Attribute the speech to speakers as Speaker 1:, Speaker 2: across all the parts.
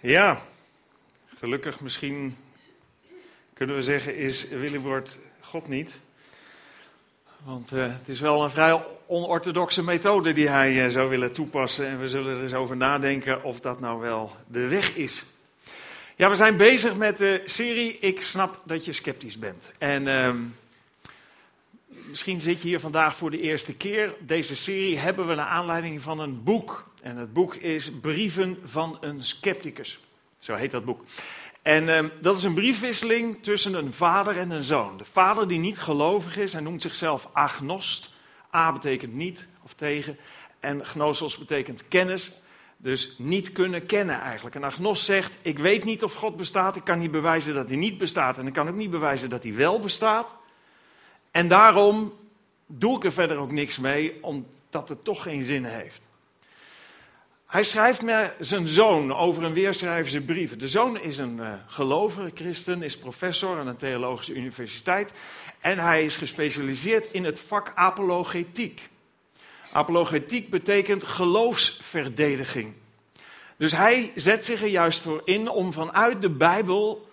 Speaker 1: Ja, gelukkig misschien kunnen we zeggen is Willybord God niet. Want uh, het is wel een vrij onorthodoxe methode die hij uh, zou willen toepassen. En we zullen er eens over nadenken of dat nou wel de weg is. Ja, we zijn bezig met de serie Ik snap dat je sceptisch bent. En uh, misschien zit je hier vandaag voor de eerste keer. Deze serie hebben we naar aanleiding van een boek. En het boek is Brieven van een Scepticus. Zo heet dat boek. En uh, dat is een briefwisseling tussen een vader en een zoon. De vader die niet gelovig is, hij noemt zichzelf agnost. A betekent niet of tegen. En gnosos betekent kennis. Dus niet kunnen kennen eigenlijk. Een agnost zegt, ik weet niet of God bestaat, ik kan niet bewijzen dat hij niet bestaat en ik kan ook niet bewijzen dat hij wel bestaat. En daarom doe ik er verder ook niks mee, omdat het toch geen zin heeft. Hij schrijft met zijn zoon over en weer schrijven ze brieven. De zoon is een uh, gelovige christen, is professor aan een theologische universiteit. En hij is gespecialiseerd in het vak apologetiek. Apologetiek betekent geloofsverdediging. Dus hij zet zich er juist voor in om vanuit de Bijbel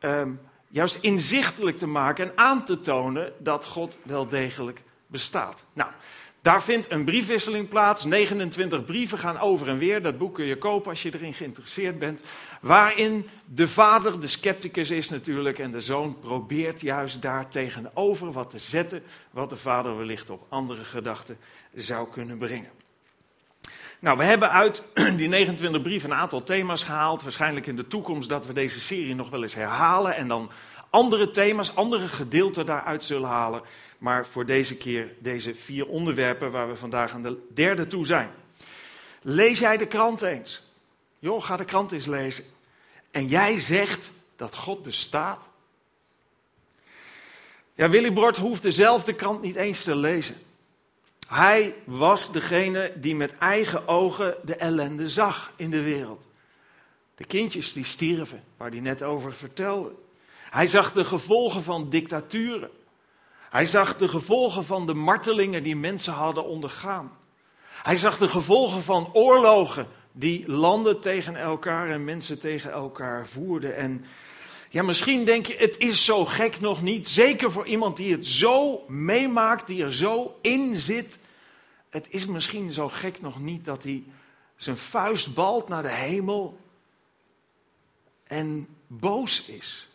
Speaker 1: um, juist inzichtelijk te maken en aan te tonen dat God wel degelijk bestaat. Nou, daar vindt een briefwisseling plaats. 29 brieven gaan over en weer. Dat boek kun je kopen als je erin geïnteresseerd bent. Waarin de vader de scepticus is natuurlijk. En de zoon probeert juist daar tegenover wat te zetten. Wat de vader wellicht op andere gedachten zou kunnen brengen. Nou, we hebben uit die 29 brieven een aantal thema's gehaald. Waarschijnlijk in de toekomst dat we deze serie nog wel eens herhalen. En dan andere thema's, andere gedeelten daaruit zullen halen. Maar voor deze keer deze vier onderwerpen waar we vandaag aan de derde toe zijn. Lees jij de krant eens? Joh, ga de krant eens lezen. En jij zegt dat God bestaat? Ja, Willy Bord hoefde zelf de krant niet eens te lezen. Hij was degene die met eigen ogen de ellende zag in de wereld. De kindjes die stierven, waar hij net over vertelde. Hij zag de gevolgen van dictaturen. Hij zag de gevolgen van de martelingen die mensen hadden ondergaan. Hij zag de gevolgen van oorlogen die landen tegen elkaar en mensen tegen elkaar voerden. En ja, misschien denk je, het is zo gek nog niet. Zeker voor iemand die het zo meemaakt, die er zo in zit. Het is misschien zo gek nog niet dat hij zijn vuist balt naar de hemel en boos is.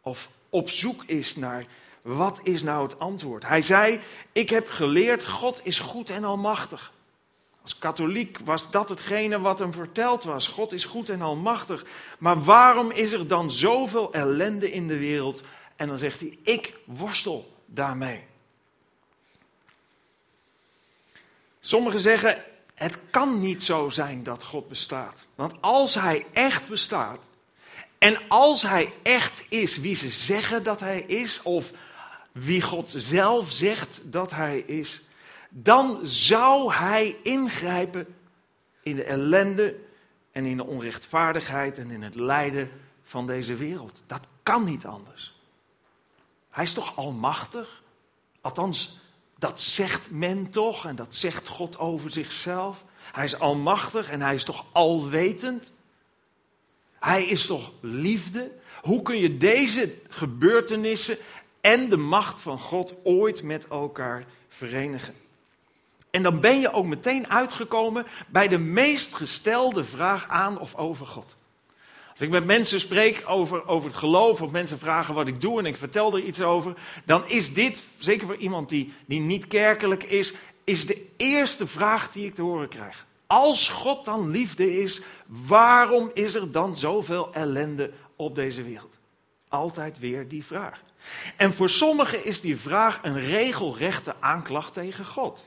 Speaker 1: Of op zoek is naar wat is nou het antwoord? Hij zei: Ik heb geleerd, God is goed en almachtig. Als katholiek was dat hetgene wat hem verteld was. God is goed en almachtig. Maar waarom is er dan zoveel ellende in de wereld? En dan zegt hij: Ik worstel daarmee. Sommigen zeggen: Het kan niet zo zijn dat God bestaat. Want als hij echt bestaat. En als hij echt is wie ze zeggen dat hij is, of wie God zelf zegt dat hij is, dan zou hij ingrijpen in de ellende en in de onrechtvaardigheid en in het lijden van deze wereld. Dat kan niet anders. Hij is toch almachtig? Althans, dat zegt men toch en dat zegt God over zichzelf. Hij is almachtig en hij is toch alwetend? Hij is toch liefde? Hoe kun je deze gebeurtenissen en de macht van God ooit met elkaar verenigen. En dan ben je ook meteen uitgekomen bij de meest gestelde vraag aan of over God. Als ik met mensen spreek over, over het geloof, of mensen vragen wat ik doe en ik vertel er iets over, dan is dit, zeker voor iemand die, die niet kerkelijk is, is de eerste vraag die ik te horen krijg. Als God dan liefde is, waarom is er dan zoveel ellende op deze wereld? Altijd weer die vraag. En voor sommigen is die vraag een regelrechte aanklacht tegen God.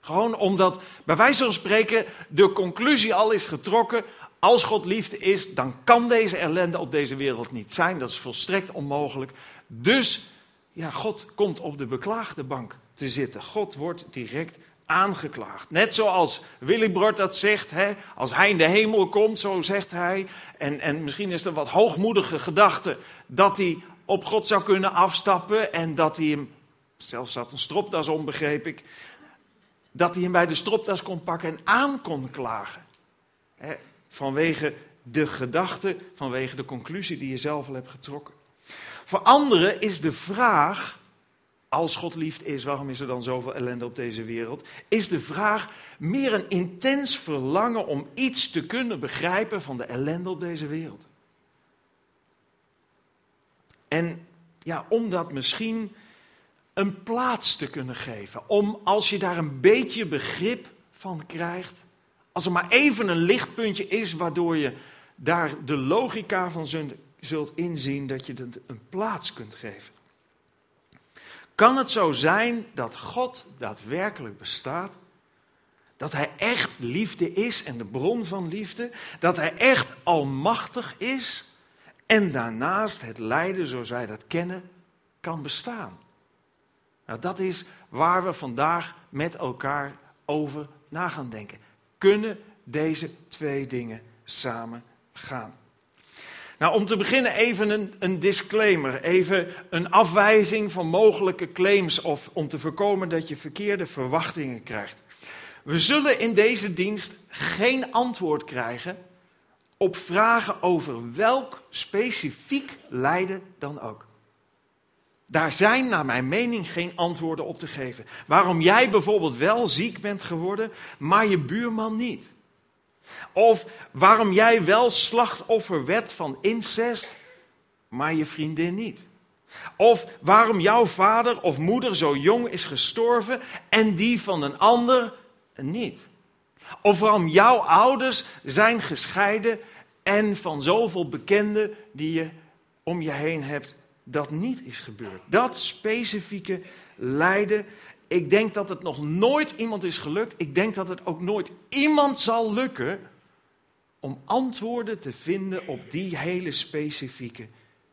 Speaker 1: Gewoon omdat, bij wijze van spreken, de conclusie al is getrokken. Als God liefde is, dan kan deze ellende op deze wereld niet zijn. Dat is volstrekt onmogelijk. Dus, ja, God komt op de beklaagde bank te zitten. God wordt direct aangeklaagd. Net zoals Willy Brod dat zegt, hè, als hij in de hemel komt, zo zegt hij. En, en misschien is er wat hoogmoedige gedachte dat hij op God zou kunnen afstappen en dat hij hem, zelfs zat een stropdas om, begreep ik, dat hij hem bij de stropdas kon pakken en aan kon klagen. vanwege de gedachte, vanwege de conclusie die je zelf al hebt getrokken. Voor anderen is de vraag, als God liefd is, waarom is er dan zoveel ellende op deze wereld? Is de vraag meer een intens verlangen om iets te kunnen begrijpen van de ellende op deze wereld. En ja, om dat misschien een plaats te kunnen geven. Om als je daar een beetje begrip van krijgt, als er maar even een lichtpuntje is waardoor je daar de logica van zult inzien, dat je het een plaats kunt geven. Kan het zo zijn dat God daadwerkelijk bestaat? Dat Hij echt liefde is en de bron van liefde? Dat Hij echt almachtig is? En daarnaast het lijden zoals wij dat kennen kan bestaan. Nou, dat is waar we vandaag met elkaar over na gaan denken. Kunnen deze twee dingen samen gaan? Nou, om te beginnen even een, een, disclaimer, even een afwijzing van mogelijke claims of om te voorkomen dat je verkeerde verwachtingen krijgt. We zullen in deze dienst geen antwoord krijgen op vragen over welk specifiek lijden dan ook. Daar zijn naar mijn mening geen antwoorden op te geven. Waarom jij bijvoorbeeld wel ziek bent geworden, maar je buurman niet. Of waarom jij wel slachtoffer werd van incest, maar je vriendin niet. Of waarom jouw vader of moeder zo jong is gestorven en die van een ander niet. Of waarom jouw ouders zijn gescheiden en van zoveel bekenden die je om je heen hebt, dat niet is gebeurd. Dat specifieke lijden. Ik denk dat het nog nooit iemand is gelukt. Ik denk dat het ook nooit iemand zal lukken om antwoorden te vinden op die hele specifieke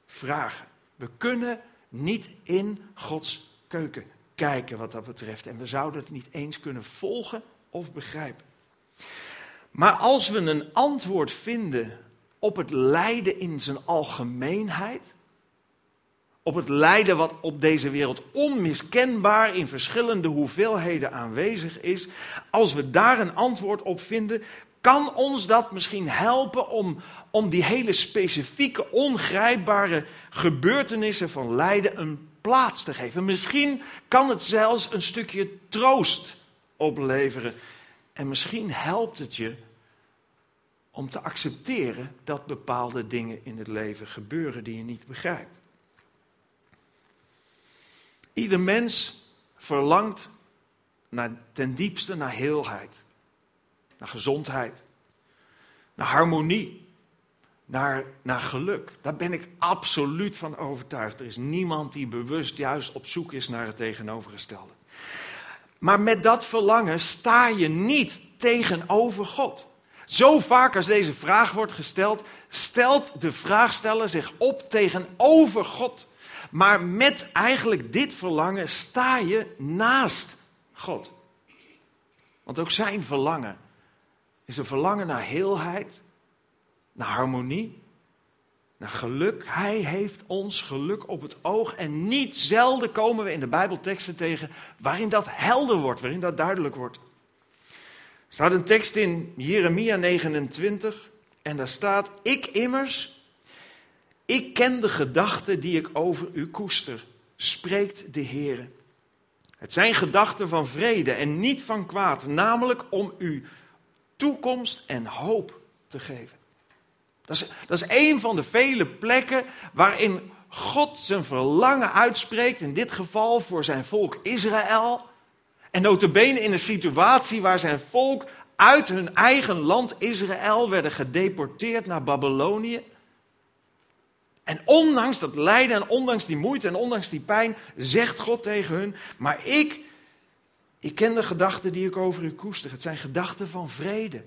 Speaker 1: vragen. We kunnen niet in Gods keuken kijken wat dat betreft. En we zouden het niet eens kunnen volgen of begrijpen. Maar als we een antwoord vinden op het lijden in zijn algemeenheid, op het lijden wat op deze wereld onmiskenbaar in verschillende hoeveelheden aanwezig is, als we daar een antwoord op vinden, kan ons dat misschien helpen om, om die hele specifieke, ongrijpbare gebeurtenissen van lijden een plaats te geven. Misschien kan het zelfs een stukje troost opleveren. En misschien helpt het je om te accepteren dat bepaalde dingen in het leven gebeuren die je niet begrijpt. Ieder mens verlangt naar, ten diepste naar heelheid, naar gezondheid, naar harmonie, naar, naar geluk. Daar ben ik absoluut van overtuigd. Er is niemand die bewust juist op zoek is naar het tegenovergestelde. Maar met dat verlangen sta je niet tegenover God. Zo vaak als deze vraag wordt gesteld, stelt de vraagsteller zich op tegenover God. Maar met eigenlijk dit verlangen sta je naast God. Want ook zijn verlangen is een verlangen naar heelheid, naar harmonie, naar geluk. Hij heeft ons geluk op het oog. En niet zelden komen we in de Bijbelteksten tegen waarin dat helder wordt, waarin dat duidelijk wordt. Staat een tekst in Jeremia 29 en daar staat: Ik immers, ik ken de gedachten die ik over u koester, spreekt de Heer. Het zijn gedachten van vrede en niet van kwaad, namelijk om u toekomst en hoop te geven. Dat is, dat is een van de vele plekken waarin God zijn verlangen uitspreekt, in dit geval voor zijn volk Israël. En notabene in een situatie waar zijn volk uit hun eigen land Israël werden gedeporteerd naar Babylonië. En ondanks dat lijden en ondanks die moeite en ondanks die pijn, zegt God tegen hun, maar ik, ik ken de gedachten die ik over u koester. Het zijn gedachten van vrede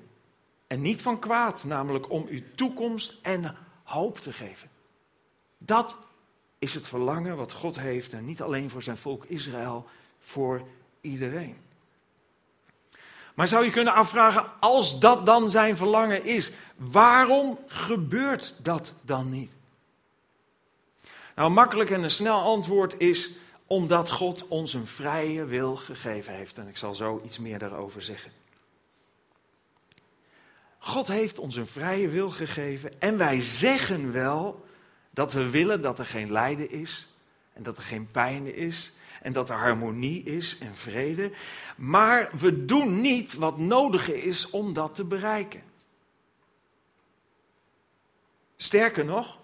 Speaker 1: en niet van kwaad, namelijk om u toekomst en hoop te geven. Dat is het verlangen wat God heeft en niet alleen voor zijn volk Israël, voor iedereen. Maar zou je kunnen afvragen, als dat dan zijn verlangen is, waarom gebeurt dat dan niet? Nou, een makkelijk en een snel antwoord is omdat God ons een vrije wil gegeven heeft. En ik zal zo iets meer daarover zeggen. God heeft ons een vrije wil gegeven en wij zeggen wel dat we willen dat er geen lijden is en dat er geen pijn is en dat er harmonie is en vrede. Maar we doen niet wat nodig is om dat te bereiken. Sterker nog,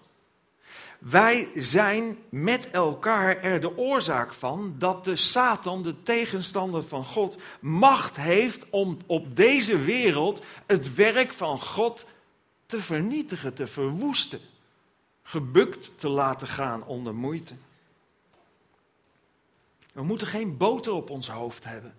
Speaker 1: wij zijn met elkaar er de oorzaak van dat de Satan, de tegenstander van God, macht heeft om op deze wereld het werk van God te vernietigen, te verwoesten, gebukt te laten gaan onder moeite. We moeten geen boter op ons hoofd hebben.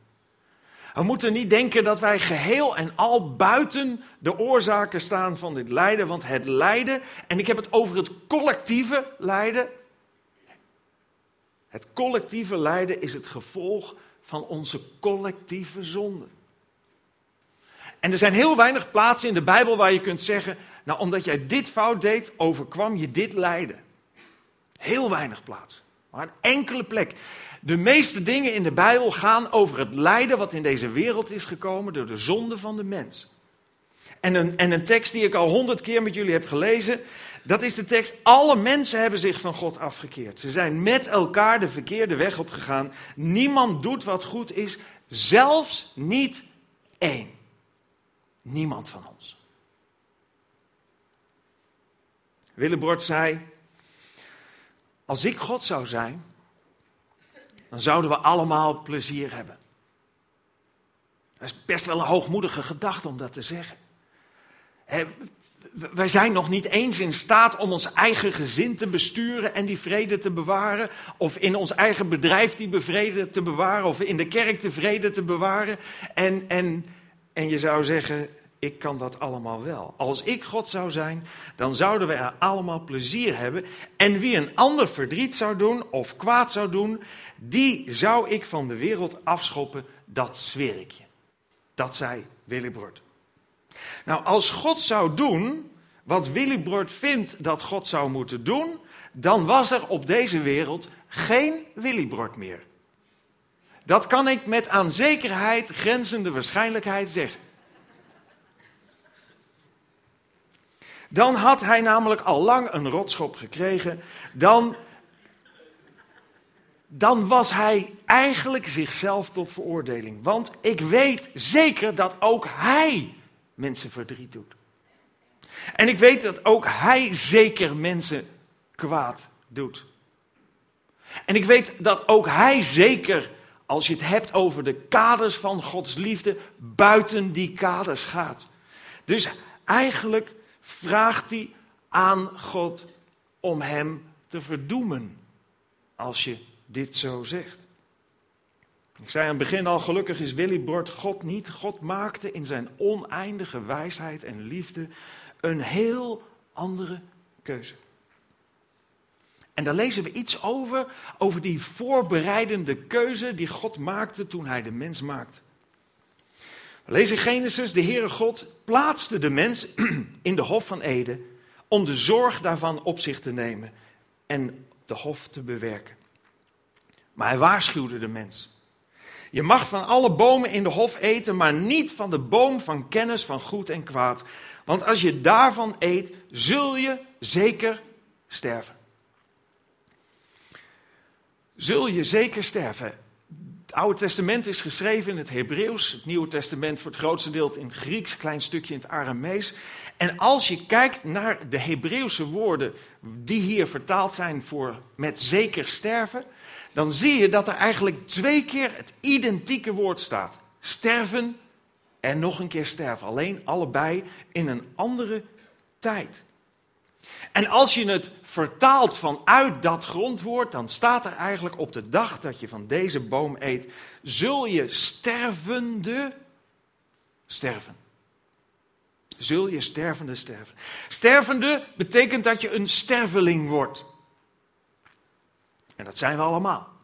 Speaker 1: We moeten niet denken dat wij geheel en al buiten de oorzaken staan van dit lijden. Want het lijden, en ik heb het over het collectieve lijden. Het collectieve lijden is het gevolg van onze collectieve zonde. En er zijn heel weinig plaatsen in de Bijbel waar je kunt zeggen, nou omdat jij dit fout deed, overkwam je dit lijden. Heel weinig plaatsen. Maar een enkele plek. De meeste dingen in de Bijbel gaan over het lijden wat in deze wereld is gekomen door de zonde van de mens. En een, en een tekst die ik al honderd keer met jullie heb gelezen, dat is de tekst: Alle mensen hebben zich van God afgekeerd. Ze zijn met elkaar de verkeerde weg opgegaan. Niemand doet wat goed is, zelfs niet één. Niemand van ons. Willebord zei: Als ik God zou zijn, dan zouden we allemaal plezier hebben. Dat is best wel een hoogmoedige gedachte om dat te zeggen. wij zijn nog niet eens in staat om ons eigen gezin te besturen en die vrede te bewaren. Of in ons eigen bedrijf die vrede te bewaren. Of in de kerk de vrede te bewaren. En, en, en je zou zeggen, ik kan dat allemaal wel. Als ik God zou zijn, dan zouden we er allemaal plezier hebben. En wie een ander verdriet zou doen of kwaad zou doen, die zou ik van de wereld afschoppen, dat zweer ik je. Dat zei Willibrord. Nou, als God zou doen wat Willibrord vindt dat God zou moeten doen, dan was er op deze wereld geen Willibrord meer. Dat kan ik met aan zekerheid grenzende waarschijnlijkheid zeggen. Dan had hij namelijk al lang een rotschop gekregen. Dan, dan was hij eigenlijk zichzelf tot veroordeling. Want ik weet zeker dat ook hij mensen verdriet doet. En ik weet dat ook hij zeker mensen kwaad doet. En ik weet dat ook hij zeker, als je het hebt over de kaders van Gods liefde, buiten die kaders gaat. Dus eigenlijk vraagt hij aan God om hem te verdoemen. Als je dit zo zegt. Ik zei aan het begin al, gelukkig is Willy Bord God niet. God maakte in zijn oneindige wijsheid en liefde een heel andere keuze. En daar lezen we iets over, over die voorbereidende keuze die God maakte toen hij de mens maakte. Lees in Genesis, de Heere God plaatste de mens in de hof van Eden om de zorg daarvan op zich te nemen en de hof te bewerken. Maar hij waarschuwde de mens. Je mag van alle bomen in de hof eten, maar niet van de boom van kennis van goed en kwaad. Want als je daarvan eet, zul je zeker sterven. Zul je zeker sterven. Het Oude Testament is geschreven in het Hebreeuws, het Nieuwe Testament voor het grootste deel in het Grieks, klein stukje in het Aramees. En als je kijkt naar de Hebreeuwse woorden die hier vertaald zijn voor met zeker sterven, dan zie je dat er eigenlijk twee keer het identieke woord staat. Sterven en nog een keer sterven. Alleen allebei in een andere tijd. En als je het vertaalt vanuit dat grondwoord, dan staat er eigenlijk op de dag dat je van deze boom eet, zul je stervende sterven. Zul je stervende sterven. Stervende betekent dat je een sterveling wordt. En dat zijn we allemaal.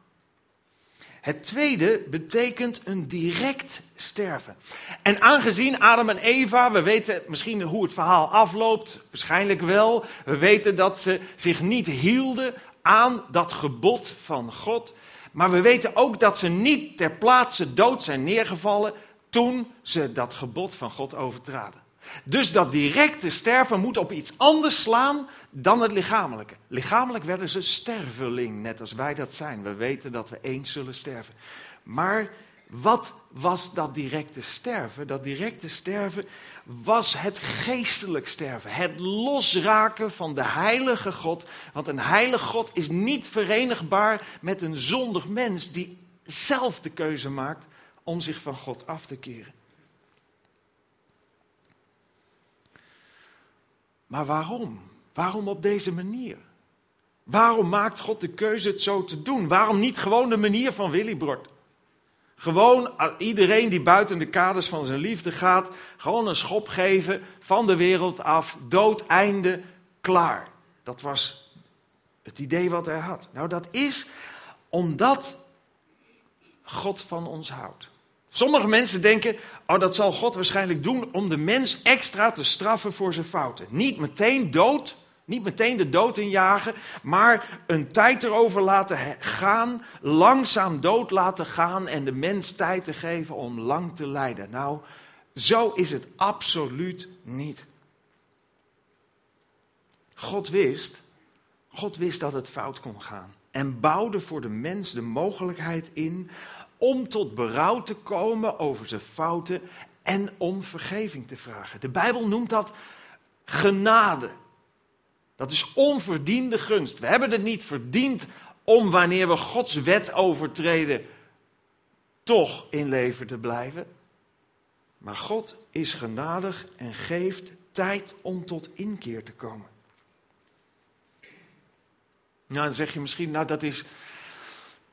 Speaker 1: Het tweede betekent een direct sterven. En aangezien Adam en Eva, we weten misschien hoe het verhaal afloopt, waarschijnlijk wel. We weten dat ze zich niet hielden aan dat gebod van God. Maar we weten ook dat ze niet ter plaatse dood zijn neergevallen toen ze dat gebod van God overtraden. Dus dat directe sterven moet op iets anders slaan dan het lichamelijke. Lichamelijk werden ze sterveling, net als wij dat zijn. We weten dat we eens zullen sterven. Maar wat was dat directe sterven? Dat directe sterven was het geestelijk sterven. Het losraken van de heilige God. Want een heilige God is niet verenigbaar met een zondig mens die zelf de keuze maakt om zich van God af te keren. Maar waarom? Waarom op deze manier? Waarom maakt God de keuze het zo te doen? Waarom niet gewoon de manier van Willybrord? Gewoon iedereen die buiten de kaders van zijn liefde gaat, gewoon een schop geven van de wereld af, dood, einde, klaar. Dat was het idee wat hij had. Nou, dat is omdat God van ons houdt. Sommige mensen denken, oh, dat zal God waarschijnlijk doen om de mens extra te straffen voor zijn fouten. Niet meteen dood, niet meteen de dood injagen, maar een tijd erover laten gaan, langzaam dood laten gaan en de mens tijd te geven om lang te lijden. Nou, zo is het absoluut niet. God wist, God wist dat het fout kon gaan en bouwde voor de mens de mogelijkheid in om tot berouw te komen over zijn fouten en om vergeving te vragen. De Bijbel noemt dat genade. Dat is onverdiende gunst. We hebben het niet verdiend om wanneer we Gods wet overtreden toch in leven te blijven. Maar God is genadig en geeft tijd om tot inkeer te komen. Nou, dan zeg je misschien, nou dat is,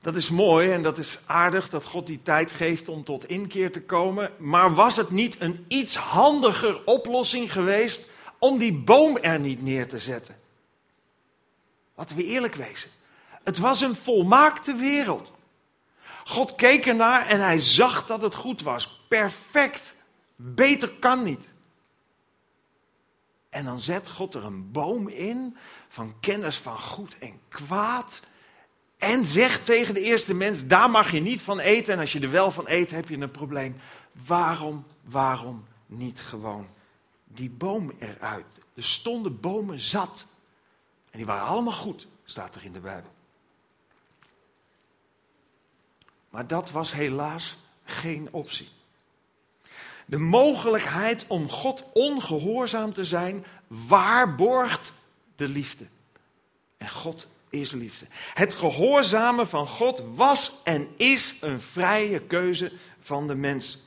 Speaker 1: dat is mooi en dat is aardig dat God die tijd geeft om tot inkeer te komen. Maar was het niet een iets handiger oplossing geweest om die boom er niet neer te zetten? Laten we eerlijk wezen. Het was een volmaakte wereld. God keek ernaar en hij zag dat het goed was. Perfect. Beter kan niet. En dan zet God er een boom in van kennis van goed en kwaad. En zegt tegen de eerste mens, daar mag je niet van eten. En als je er wel van eet, heb je een probleem. Waarom, waarom niet gewoon die boom eruit? Er stonden bomen zat. En die waren allemaal goed, staat er in de Bijbel. Maar dat was helaas geen optie. De mogelijkheid om God ongehoorzaam te zijn, waarborgt de liefde. En God is liefde. Het gehoorzamen van God was en is een vrije keuze van de mens.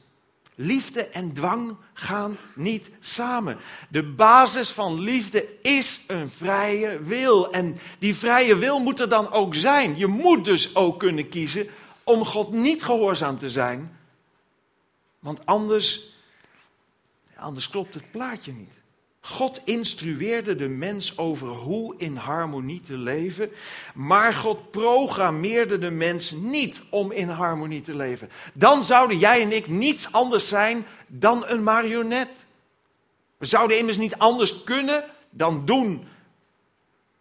Speaker 1: Liefde en dwang gaan niet samen. De basis van liefde is een vrije wil. En die vrije wil moet er dan ook zijn. Je moet dus ook kunnen kiezen om God niet gehoorzaam te zijn. Want anders, anders klopt het plaatje niet. God instrueerde de mens over hoe in harmonie te leven, maar God programmeerde de mens niet om in harmonie te leven. Dan zouden jij en ik niets anders zijn dan een marionet. We zouden immers niet anders kunnen dan doen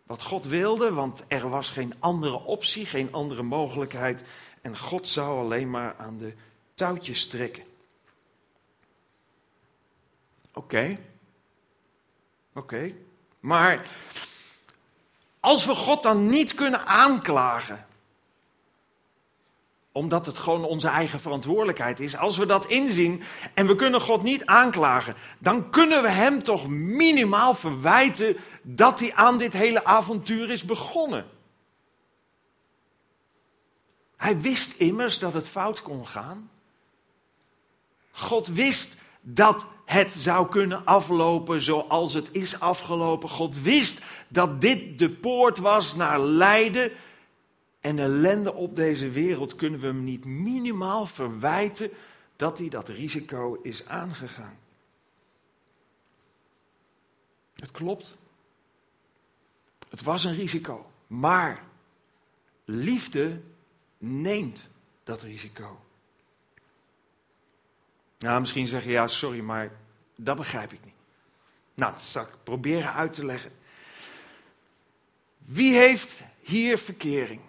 Speaker 1: wat God wilde, want er was geen andere optie, geen andere mogelijkheid en God zou alleen maar aan de touwtjes trekken. Oké. Oké. Maar als we God dan niet kunnen aanklagen, omdat het gewoon onze eigen verantwoordelijkheid is, als we dat inzien en we kunnen God niet aanklagen, dan kunnen we Hem toch minimaal verwijten dat hij aan dit hele avontuur is begonnen. Hij wist immers dat het fout kon gaan. God wist dat het zou kunnen aflopen zoals het is afgelopen. God wist dat dit de poort was naar lijden en ellende op deze wereld. Kunnen we hem niet minimaal verwijten dat hij dat risico is aangegaan? Het klopt. Het was een risico. Maar liefde neemt dat risico. Nou, misschien zeg je ja, sorry, maar dat begrijp ik niet. Nou, dat zal ik proberen uit te leggen. Wie heeft hier verkering?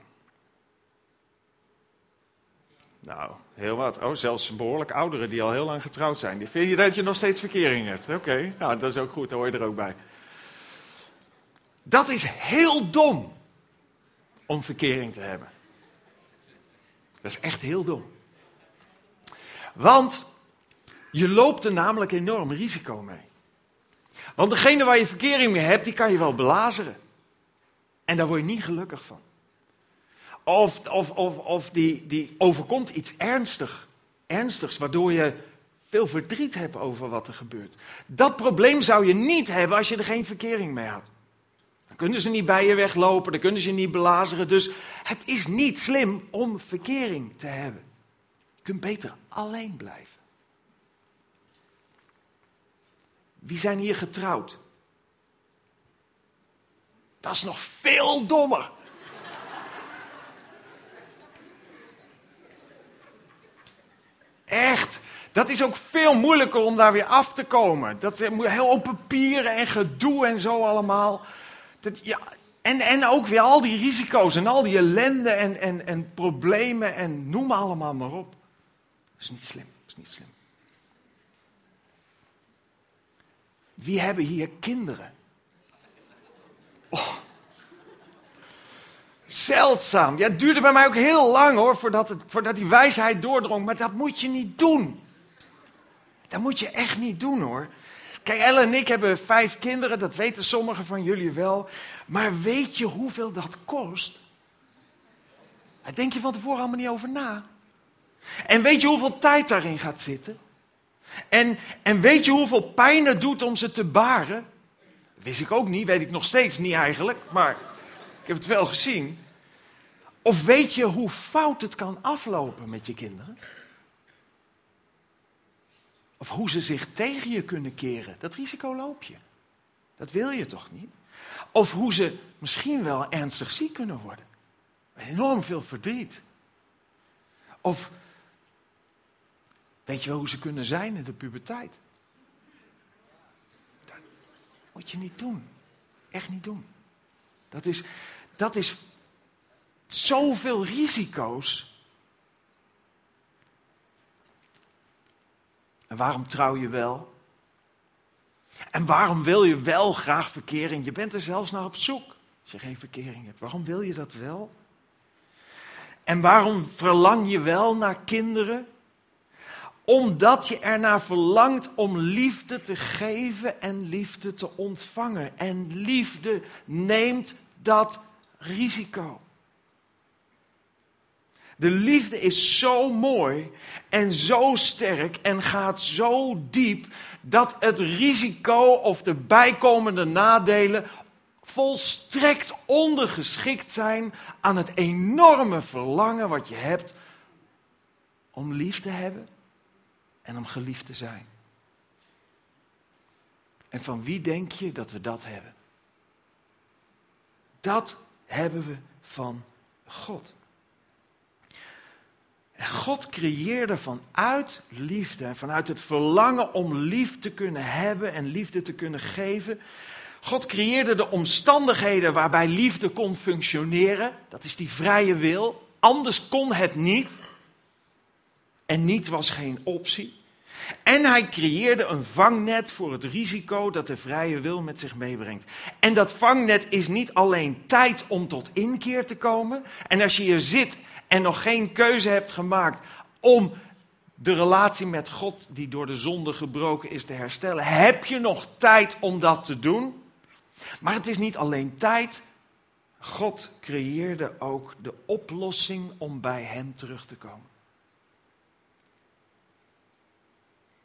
Speaker 1: Nou, heel wat. Oh, zelfs behoorlijk ouderen die al heel lang getrouwd zijn. Die vind je dat je nog steeds verkering hebt? Oké, nou, dat is ook goed, daar hoor je er ook bij. Dat is heel dom om verkering te hebben. Dat is echt heel dom. Want je loopt er namelijk enorm risico mee. Want degene waar je verkering mee hebt, die kan je wel belazeren. En daar word je niet gelukkig van. Of, of, of, of die, die overkomt iets ernstig, ernstigs, waardoor je veel verdriet hebt over wat er gebeurt. Dat probleem zou je niet hebben als je er geen verkering mee had. Dan kunnen ze niet bij je weglopen, dan kunnen ze je niet belazeren. Dus het is niet slim om verkering te hebben. Je kunt beter alleen blijven. Wie zijn hier getrouwd? Dat is nog veel dommer. Echt. Dat is ook veel moeilijker om daar weer af te komen. Dat moet heel op papieren en gedoe en zo allemaal. Dat, ja, en, en ook weer al die risico's en al die ellende en, en, en problemen en noem allemaal maar op. Dat is niet slim. Dat is niet slim. Wie hebben hier kinderen? Oh. Zeldzaam. Ja, het duurde bij mij ook heel lang hoor, voordat, het, voordat die wijsheid doordrong. Maar dat moet je niet doen. Dat moet je echt niet doen hoor. Kijk, Ellen en ik hebben vijf kinderen, dat weten sommigen van jullie wel. Maar weet je hoeveel dat kost? Daar denk je van tevoren allemaal niet over na. En weet je hoeveel tijd daarin gaat zitten? En, en weet je hoeveel pijn het doet om ze te baren? Wist ik ook niet, weet ik nog steeds niet eigenlijk, maar ik heb het wel gezien. Of weet je hoe fout het kan aflopen met je kinderen? Of hoe ze zich tegen je kunnen keren. Dat risico loop je. Dat wil je toch niet? Of hoe ze misschien wel ernstig ziek kunnen worden. Enorm veel verdriet. Of weet je wel hoe ze kunnen zijn in de puberteit? Dat moet je niet doen. Echt niet doen. Dat is, dat is zoveel risico's. En waarom trouw je wel? En waarom wil je wel graag verkering? Je bent er zelfs naar op zoek als je geen verkering hebt. Waarom wil je dat wel? En waarom verlang je wel naar kinderen? Omdat je ernaar verlangt om liefde te geven en liefde te ontvangen. En liefde neemt dat risico. De liefde is zo mooi en zo sterk en gaat zo diep dat het risico of de bijkomende nadelen volstrekt ondergeschikt zijn aan het enorme verlangen wat je hebt om lief te hebben en om geliefd te zijn. En van wie denk je dat we dat hebben? Dat hebben we van God. En God creëerde vanuit liefde, vanuit het verlangen om lief te kunnen hebben en liefde te kunnen geven. God creëerde de omstandigheden waarbij liefde kon functioneren. Dat is die vrije wil. Anders kon het niet. En niet was geen optie. En hij creëerde een vangnet voor het risico dat de vrije wil met zich meebrengt. En dat vangnet is niet alleen tijd om tot inkeer te komen. En als je hier zit en nog geen keuze hebt gemaakt om de relatie met God, die door de zonde gebroken is, te herstellen, heb je nog tijd om dat te doen. Maar het is niet alleen tijd. God creëerde ook de oplossing om bij Hem terug te komen.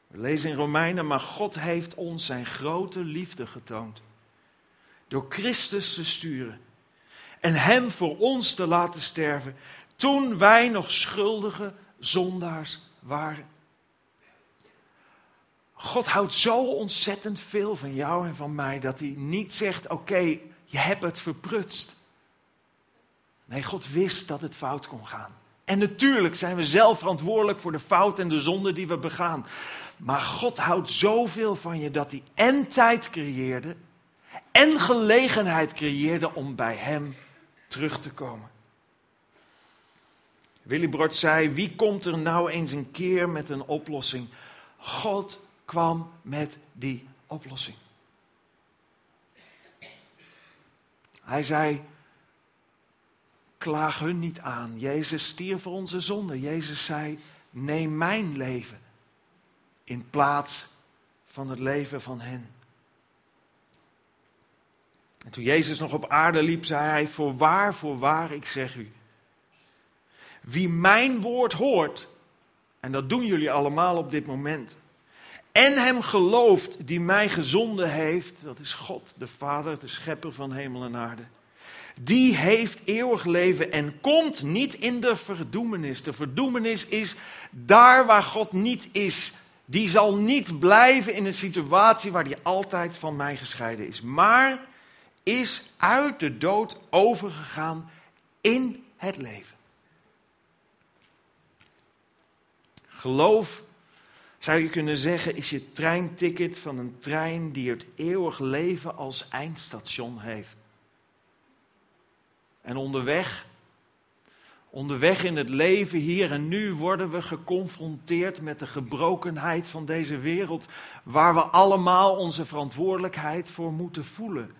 Speaker 1: We lezen in Romeinen, maar God heeft ons zijn grote liefde getoond. Door Christus te sturen en Hem voor ons te laten sterven toen wij nog schuldige zondaars waren. God houdt zo ontzettend veel van jou en van mij dat hij niet zegt: Oké, je hebt het verprutst. Nee, God wist dat het fout kon gaan. En natuurlijk zijn we zelf verantwoordelijk voor de fout en de zonde die we begaan. Maar God houdt zoveel van je dat hij en tijd creëerde en gelegenheid creëerde om bij Hem terug te komen. Willibrord zei: Wie komt er nou eens een keer met een oplossing? God kwam met die oplossing. Hij zei: Klaag hun niet aan. Jezus stierf voor onze zonde. Jezus zei: Neem mijn leven in plaats van het leven van hen. En toen Jezus nog op aarde liep, zei hij: Voorwaar, voorwaar, ik zeg u. Wie mijn woord hoort, en dat doen jullie allemaal op dit moment, en hem gelooft die mij gezonden heeft, dat is God, de Vader, de schepper van hemel en aarde. Die heeft eeuwig leven en komt niet in de verdoemenis. De verdoemenis is daar waar God niet is. Die zal niet blijven in een situatie waar hij altijd van mij gescheiden is. Maar is uit de dood overgegaan in het leven. Geloof, zou je kunnen zeggen, is je treinticket van een trein die het eeuwig leven als eindstation heeft. En onderweg, onderweg in het leven hier en nu worden we geconfronteerd met de gebrokenheid van deze wereld, waar we allemaal onze verantwoordelijkheid voor moeten voelen.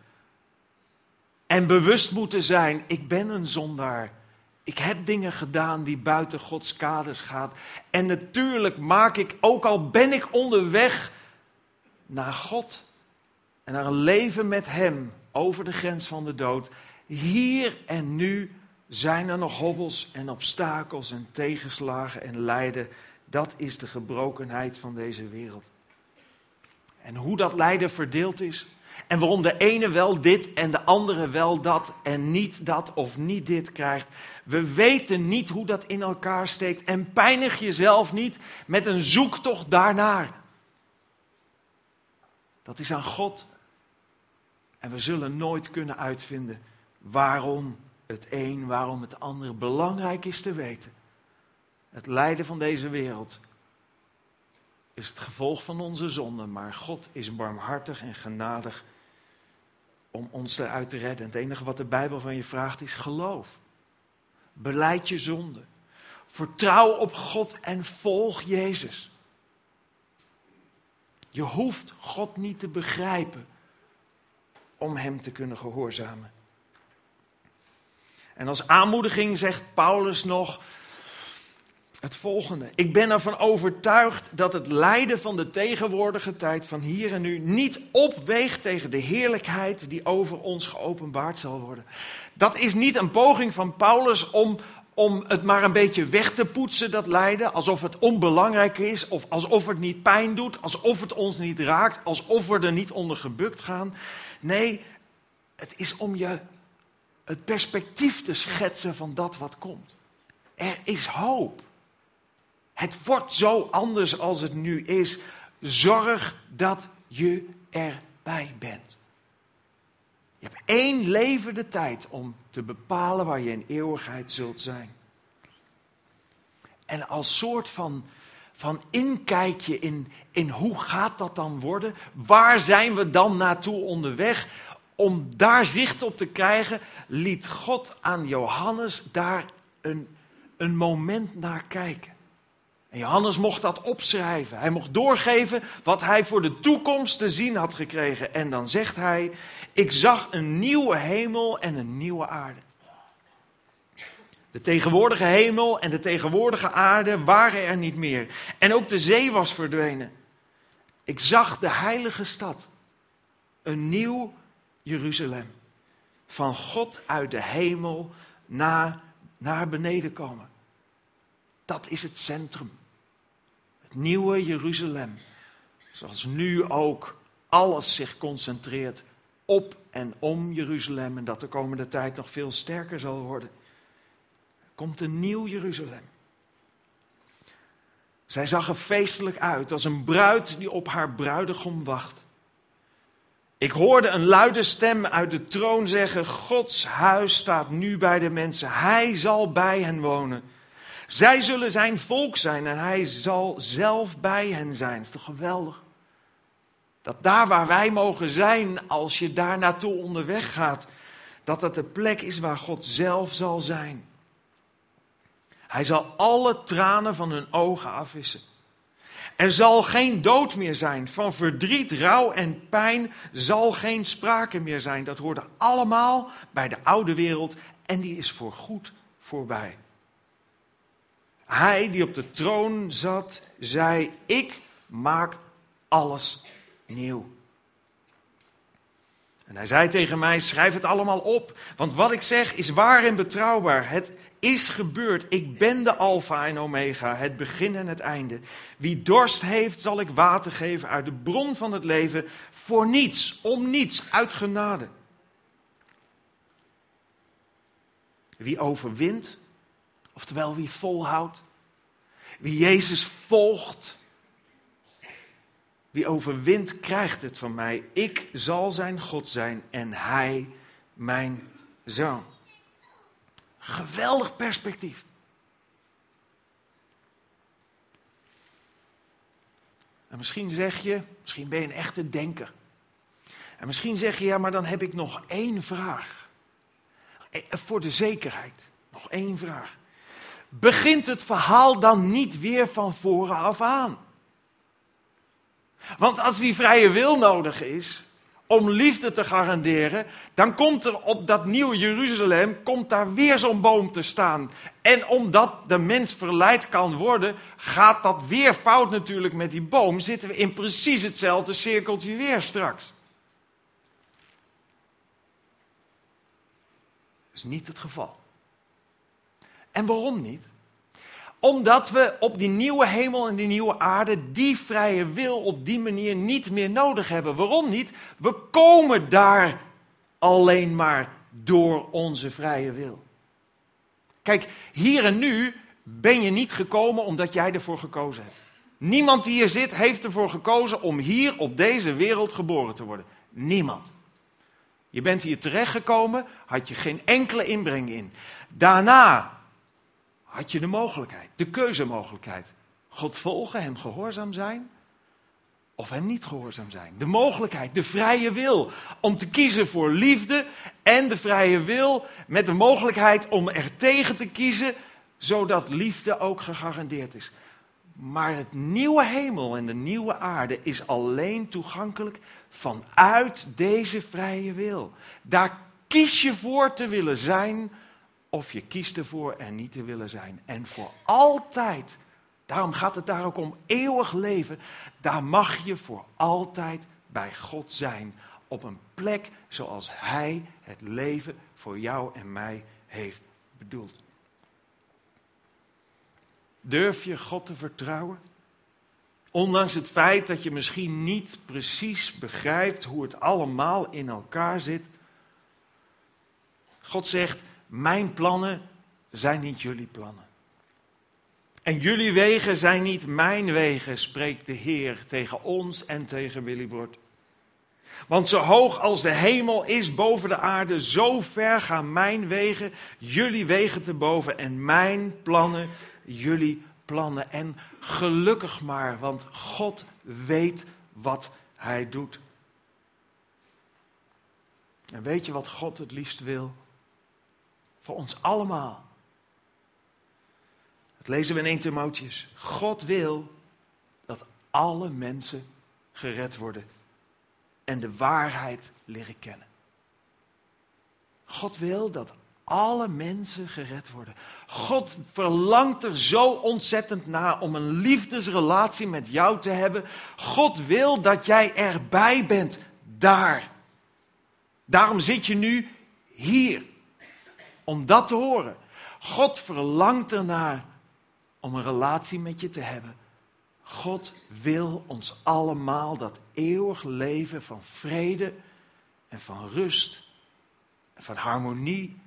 Speaker 1: En bewust moeten zijn, ik ben een zondaar. Ik heb dingen gedaan die buiten Gods kaders gaan. En natuurlijk maak ik, ook al ben ik onderweg naar God en naar een leven met Hem over de grens van de dood, hier en nu zijn er nog hobbels en obstakels en tegenslagen en lijden. Dat is de gebrokenheid van deze wereld. En hoe dat lijden verdeeld is, en waarom de ene wel dit en de andere wel dat en niet dat of niet dit krijgt. We weten niet hoe dat in elkaar steekt en pijnig jezelf niet met een zoektocht daarnaar. Dat is aan God. En we zullen nooit kunnen uitvinden waarom het een, waarom het ander belangrijk is te weten. Het lijden van deze wereld is het gevolg van onze zonde, maar God is barmhartig en genadig om ons eruit te redden. Het enige wat de Bijbel van je vraagt is geloof. Beleid je zonde. Vertrouw op God en volg Jezus. Je hoeft God niet te begrijpen om Hem te kunnen gehoorzamen. En als aanmoediging zegt Paulus nog het volgende. Ik ben ervan overtuigd dat het lijden van de tegenwoordige tijd van hier en nu niet opweegt tegen de heerlijkheid die over ons geopenbaard zal worden. Dat is niet een poging van Paulus om, om het maar een beetje weg te poetsen, dat lijden, alsof het onbelangrijk is, of alsof het niet pijn doet, alsof het ons niet raakt, alsof we er niet onder gebukt gaan. Nee, het is om je het perspectief te schetsen van dat wat komt. Er is hoop. Het wordt zo anders als het nu is. Zorg dat je erbij bent. Je hebt één leven de tijd om te bepalen waar je in eeuwigheid zult zijn. En als soort van, van inkijkje in, in hoe gaat dat dan worden? Waar zijn we dan naartoe onderweg? Om daar zicht op te krijgen, liet God aan Johannes daar een, een moment naar kijken. En Johannes mocht dat opschrijven. Hij mocht doorgeven wat hij voor de toekomst te zien had gekregen. En dan zegt hij: Ik zag een nieuwe hemel en een nieuwe aarde. De tegenwoordige hemel en de tegenwoordige aarde waren er niet meer. En ook de zee was verdwenen. Ik zag de heilige stad, een nieuw Jeruzalem, van God uit de hemel naar, naar beneden komen. Dat is het centrum. Het nieuwe Jeruzalem. Zoals nu ook alles zich concentreert op en om Jeruzalem. En dat de komende tijd nog veel sterker zal worden. Er komt een nieuw Jeruzalem. Zij zag er feestelijk uit als een bruid die op haar bruidegom wacht. Ik hoorde een luide stem uit de troon zeggen: Gods huis staat nu bij de mensen. Hij zal bij hen wonen. Zij zullen zijn volk zijn en hij zal zelf bij hen zijn. Dat is toch geweldig? Dat daar waar wij mogen zijn, als je daar naartoe onderweg gaat, dat dat de plek is waar God zelf zal zijn. Hij zal alle tranen van hun ogen afwissen. Er zal geen dood meer zijn. Van verdriet, rouw en pijn zal geen sprake meer zijn. Dat hoorde allemaal bij de oude wereld en die is voorgoed voorbij. Hij die op de troon zat, zei: Ik maak alles nieuw. En hij zei tegen mij: Schrijf het allemaal op, want wat ik zeg is waar en betrouwbaar. Het is gebeurd. Ik ben de Alpha en Omega, het begin en het einde. Wie dorst heeft, zal ik water geven uit de bron van het leven, voor niets, om niets, uit genade. Wie overwint, oftewel wie volhoudt, wie Jezus volgt, wie overwint, krijgt het van mij. Ik zal zijn God zijn en hij mijn zoon. Geweldig perspectief. En misschien zeg je, misschien ben je een echte denker. En misschien zeg je, ja, maar dan heb ik nog één vraag. Eh, voor de zekerheid, nog één vraag. Begint het verhaal dan niet weer van voren af aan? Want als die vrije wil nodig is, om liefde te garanderen, dan komt er op dat nieuwe Jeruzalem, komt daar weer zo'n boom te staan. En omdat de mens verleid kan worden, gaat dat weer fout natuurlijk met die boom. Zitten we in precies hetzelfde cirkeltje weer straks. Dat is niet het geval. En waarom niet? Omdat we op die nieuwe hemel en die nieuwe aarde die vrije wil op die manier niet meer nodig hebben. Waarom niet? We komen daar alleen maar door onze vrije wil. Kijk, hier en nu ben je niet gekomen omdat jij ervoor gekozen hebt. Niemand die hier zit heeft ervoor gekozen om hier op deze wereld geboren te worden. Niemand. Je bent hier terechtgekomen, had je geen enkele inbreng in. Daarna had je de mogelijkheid, de keuzemogelijkheid. God volgen, hem gehoorzaam zijn of hem niet gehoorzaam zijn. De mogelijkheid, de vrije wil om te kiezen voor liefde en de vrije wil met de mogelijkheid om er tegen te kiezen, zodat liefde ook gegarandeerd is. Maar het nieuwe hemel en de nieuwe aarde is alleen toegankelijk vanuit deze vrije wil. Daar kies je voor te willen zijn of je kiest ervoor er niet te willen zijn. En voor altijd, daarom gaat het daar ook om eeuwig leven, daar mag je voor altijd bij God zijn. Op een plek zoals Hij het leven voor jou en mij heeft bedoeld. Durf je God te vertrouwen? Ondanks het feit dat je misschien niet precies begrijpt hoe het allemaal in elkaar zit. God zegt: mijn plannen zijn niet jullie plannen. En jullie wegen zijn niet mijn wegen, spreekt de Heer tegen ons en tegen Willy Bord. Want zo hoog als de hemel is boven de aarde, zo ver gaan mijn wegen jullie wegen te boven en mijn plannen jullie plannen. En gelukkig maar, want God weet wat hij doet. En weet je wat God het liefst wil? Voor ons allemaal. Dat lezen we in 1 Timotheus. God wil dat alle mensen gered worden en de waarheid leren kennen. God wil dat alle mensen gered worden. God verlangt er zo ontzettend naar om een liefdesrelatie met jou te hebben. God wil dat jij erbij bent, daar. Daarom zit je nu hier om dat te horen. God verlangt ernaar om een relatie met je te hebben. God wil ons allemaal dat eeuwig leven van vrede en van rust en van harmonie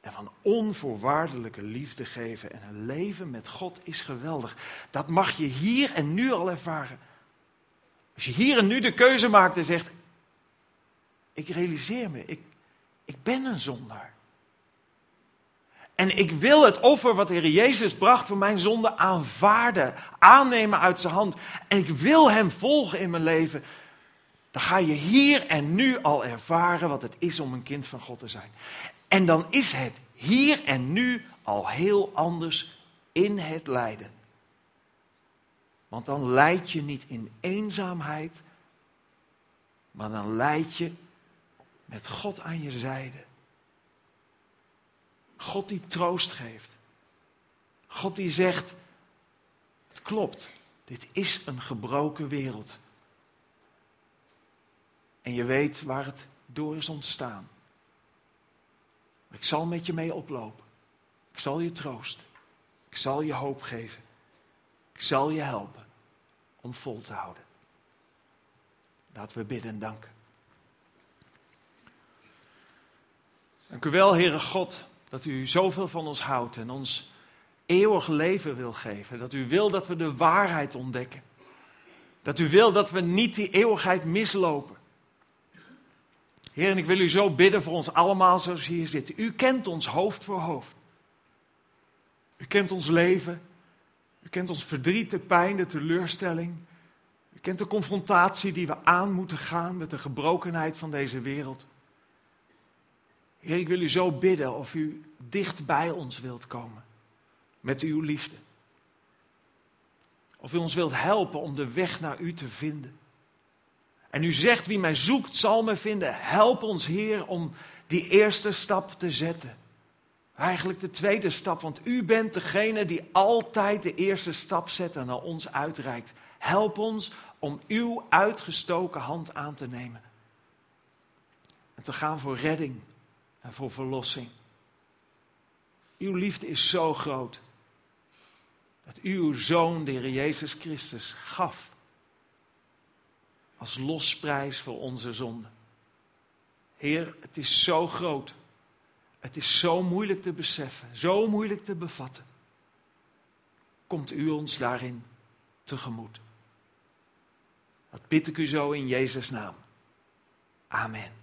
Speaker 1: en van onvoorwaardelijke liefde geven. En een leven met God is geweldig. Dat mag je hier en nu al ervaren. Als je hier en nu de keuze maakt en zegt: Ik realiseer me, ik, ik ben een zondaar. En ik wil het offer wat de Heer Jezus bracht voor mijn zonde aanvaarden, aannemen uit zijn hand. En ik wil Hem volgen in mijn leven. Dan ga je hier en nu al ervaren wat het is om een kind van God te zijn. En dan is het hier en nu al heel anders in het lijden. Want dan leid je niet in eenzaamheid, maar dan leid je met God aan je zijde. God die troost geeft. God die zegt, het klopt, dit is een gebroken wereld. En je weet waar het door is ontstaan. Ik zal met je mee oplopen. Ik zal je troosten. Ik zal je hoop geven. Ik zal je helpen om vol te houden. Laten we bidden en danken. Dank u wel, Heere God, dat u zoveel van ons houdt en ons eeuwig leven wil geven. Dat u wil dat we de waarheid ontdekken. Dat u wil dat we niet die eeuwigheid mislopen. Heer, en ik wil u zo bidden voor ons allemaal zoals hier zitten. U kent ons hoofd voor hoofd. U kent ons leven. U kent ons verdriet, de pijn, de teleurstelling. U kent de confrontatie die we aan moeten gaan met de gebrokenheid van deze wereld. Heer, ik wil u zo bidden of u dicht bij ons wilt komen met uw liefde. Of u ons wilt helpen om de weg naar u te vinden. En u zegt, wie mij zoekt zal me vinden. Help ons, Heer, om die eerste stap te zetten. Eigenlijk de tweede stap, want u bent degene die altijd de eerste stap zet en naar ons uitreikt. Help ons om uw uitgestoken hand aan te nemen. En te gaan voor redding en voor verlossing. Uw liefde is zo groot dat u uw zoon, de Heer Jezus Christus, gaf als losprijs voor onze zonde. Heer, het is zo groot. Het is zo moeilijk te beseffen, zo moeilijk te bevatten. Komt u ons daarin tegemoet? Dat bid ik u zo in Jezus' naam. Amen.